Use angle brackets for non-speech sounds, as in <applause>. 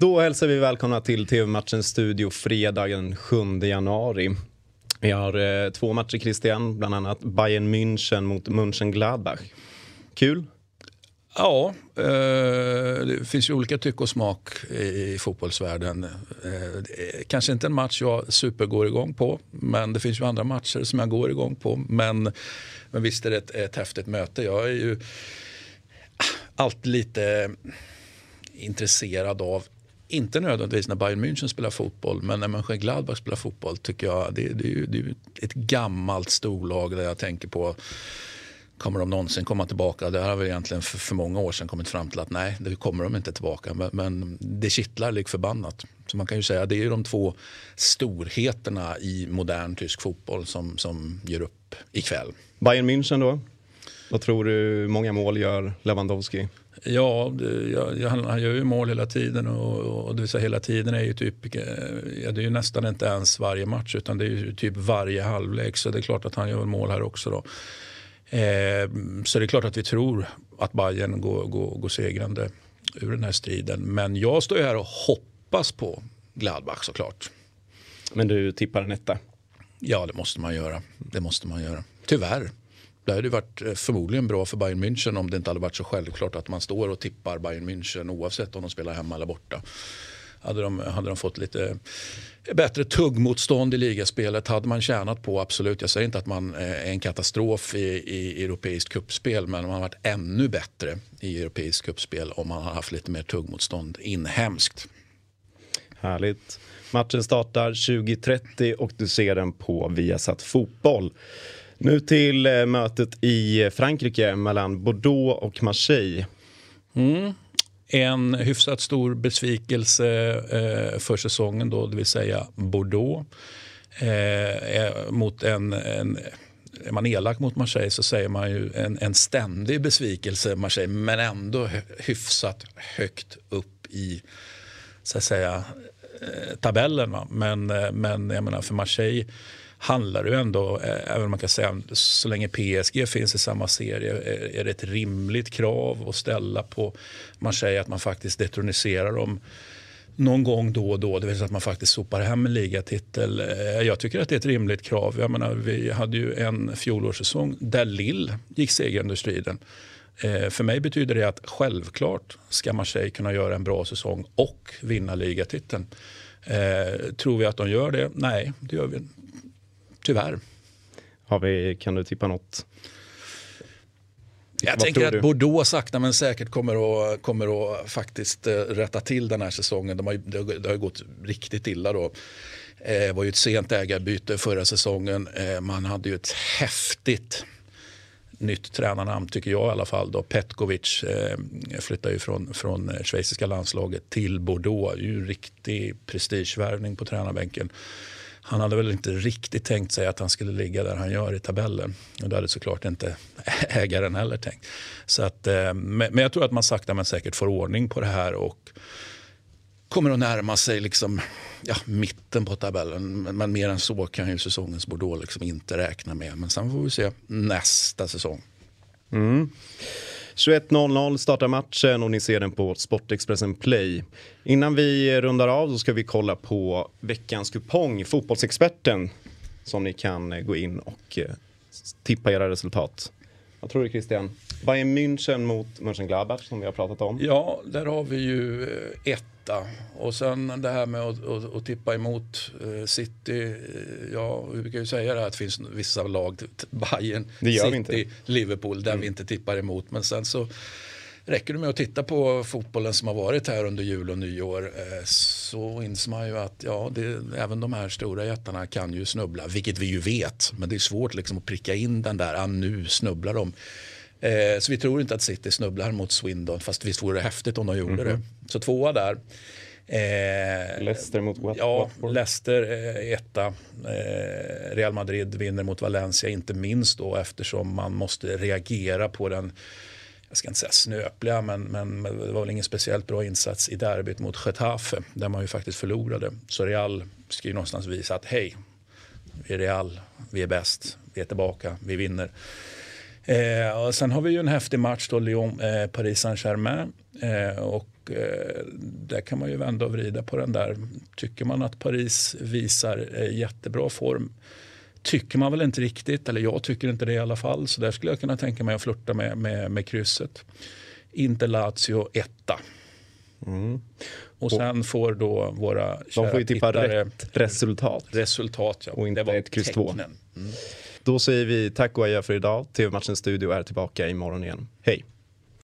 Då hälsar vi välkomna till TV-matchens studio fredagen 7 januari. Vi har eh, två matcher Christian, bland annat Bayern München mot Mönchengladbach. Kul? Ja, eh, det finns ju olika tycke och smak i fotbollsvärlden. Eh, kanske inte en match jag supergår igång på, men det finns ju andra matcher som jag går igång på. Men, men visst är det ett, ett häftigt möte. Jag är ju alltid lite intresserad av inte nödvändigtvis när Bayern München spelar fotboll, men när Mönchengladbach spelar fotboll tycker jag det, det, är ju, det är ett gammalt storlag där jag tänker på Kommer de någonsin komma tillbaka? Det har vi egentligen för, för många år sedan kommit fram till att nej, det kommer de inte tillbaka. Men, men det kittlar lik förbannat. Så man kan ju säga att det är de två storheterna i modern tysk fotboll som, som gör upp ikväll. Bayern München då? Vad tror du, många mål gör Lewandowski? Ja, det, han gör ju mål hela tiden och, och det vill säga hela tiden är ju typ, ja, det är ju nästan inte ens varje match utan det är ju typ varje halvlek så det är klart att han gör mål här också då. Eh, så det är klart att vi tror att Bayern går, går, går segrande ur den här striden. Men jag står ju här och hoppas på Gladbach såklart. Men du tippar en etta? Ja, det måste man göra. Det måste man göra. Tyvärr. Det hade varit eh, förmodligen bra för Bayern München om det inte hade varit så självklart att man står och tippar Bayern München oavsett om de spelar hemma eller borta. Hade de, hade de fått lite bättre tuggmotstånd i ligaspelet hade man tjänat på absolut. Jag säger inte att man eh, är en katastrof i, i europeiskt kuppspel men man har varit ännu bättre i europeiskt kuppspel om man har haft lite mer tuggmotstånd inhemskt. Härligt. Matchen startar 20.30 och du ser den på Viasat Fotboll. Nu till eh, mötet i eh, Frankrike mellan Bordeaux och Marseille. Mm. En hyfsat stor besvikelse eh, för säsongen, då, det vill säga Bordeaux. Eh, eh, mot en, en är man elak mot Marseille så säger man ju en, en ständig besvikelse Marseille men ändå hyfsat högt upp i så att säga, eh, tabellen. Va? Men, men jag menar för Marseille handlar det ändå, eh, även om man kan säga så länge PSG finns i samma serie, eh, är det ett rimligt krav att ställa på man säger att man faktiskt detroniserar dem någon gång då och då, det vill säga att man faktiskt sopar hem en ligatitel. Eh, jag tycker att det är ett rimligt krav. Jag menar, vi hade ju en fjolårssäsong där Lill gick segrande ur striden. För mig betyder det att självklart ska Marseille kunna göra en bra säsong och vinna ligatiteln. tror vi att de gör det? Nej, det gör vi Tyvärr. Har vi, kan du tippa något? Jag Vad tänker att du? Bordeaux sakta men säkert kommer att, kommer att faktiskt eh, rätta till den här säsongen. De har, det har gått riktigt illa då. Det eh, var ju ett sent ägarbyte förra säsongen. Eh, man hade ju ett häftigt nytt tränarnamn tycker jag i alla fall. Då. Petkovic eh, flyttar ju från, från schweiziska landslaget till Bordeaux. Det är ju en riktig prestigevärvning på tränarbänken. Han hade väl inte riktigt tänkt sig att han skulle ligga där han gör i tabellen. Och det hade såklart inte <laughs> ägaren heller tänkt. Så att, eh, men jag tror att man sakta men säkert får ordning på det här och kommer att närma sig liksom, ja, mitten på tabellen. Men, mer än så kan ju säsongens Bordeaux liksom inte räkna med. Men sen får vi se nästa säsong. Mm. 21.00 startar matchen och ni ser den på Sportexpressen Play. Innan vi rundar av så ska vi kolla på veckans kupong, Fotbollsexperten, som ni kan eh, gå in och eh, tippa era resultat. Vad tror du Christian? Bayern München mot Mönchengladbach som vi har pratat om. Ja, där har vi ju eh, ett etta. Och sen det här med att, att, att tippa emot uh, City. Uh, ja, vi brukar ju säga det här att det finns vissa lag, Bayern, City, Liverpool, där mm. vi inte tippar emot. Men sen så räcker det med att titta på fotbollen som har varit här under jul och nyår uh, så inser man ju att ja, det, även de här stora jättarna kan ju snubbla, vilket vi ju vet. Men det är svårt liksom att pricka in den där, ah, nu snubblar de. Eh, så vi tror inte att City snubblar mot Swindon, fast visst vore det häftigt om de gjorde mm -hmm. det. Mhm. Så tvåa där. Eh, Leicester mot Watford. Ja, Leicester eh, etta. Eh, Real Madrid vinner mot Valencia, inte minst då eftersom man måste reagera på den jag ska inte säga snöpliga, men, men det var väl ingen speciellt bra insats i derbyt mot Getafe där man ju faktiskt förlorade. Så Real ska ju någonstans visa att hej, vi är Real, vi är bäst, vi är tillbaka, vi vinner. Eh, och sen har vi ju en häftig match då, Lyon, eh, Paris Saint-Germain. Eh, och eh, där kan man ju vända och vrida på den där. Tycker man att Paris visar eh, jättebra form tycker man väl inte riktigt, eller jag tycker inte det i alla fall. Så där skulle jag kunna tänka mig att flirta med, med, med krysset. Inte Lazio etta. Mm. Och sen får då våra kära De får ju tippa rätt resultat. Resultat, ja. Och inte ett kryss två. Mm. Då säger vi tack och adjö för idag. TV-matchens studio är tillbaka imorgon igen. Hej!